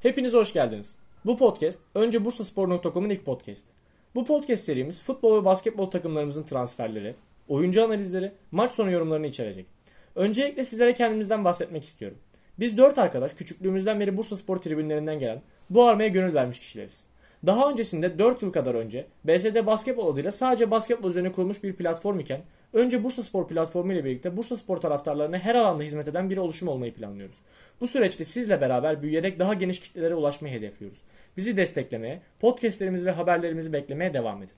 Hepiniz hoş geldiniz. Bu podcast önce bursaspor.com'un ilk podcast. Bu podcast serimiz futbol ve basketbol takımlarımızın transferleri, oyuncu analizleri, maç sonu yorumlarını içerecek. Öncelikle sizlere kendimizden bahsetmek istiyorum. Biz dört arkadaş küçüklüğümüzden beri Bursa Spor tribünlerinden gelen bu armaya gönül vermiş kişileriz. Daha öncesinde 4 yıl kadar önce BSD Basketbol adıyla sadece basketbol üzerine kurulmuş bir platform iken önce Bursa Spor platformu ile birlikte Bursa Spor taraftarlarına her alanda hizmet eden bir oluşum olmayı planlıyoruz. Bu süreçte sizle beraber büyüyerek daha geniş kitlelere ulaşmayı hedefliyoruz. Bizi desteklemeye, podcastlerimizi ve haberlerimizi beklemeye devam edin.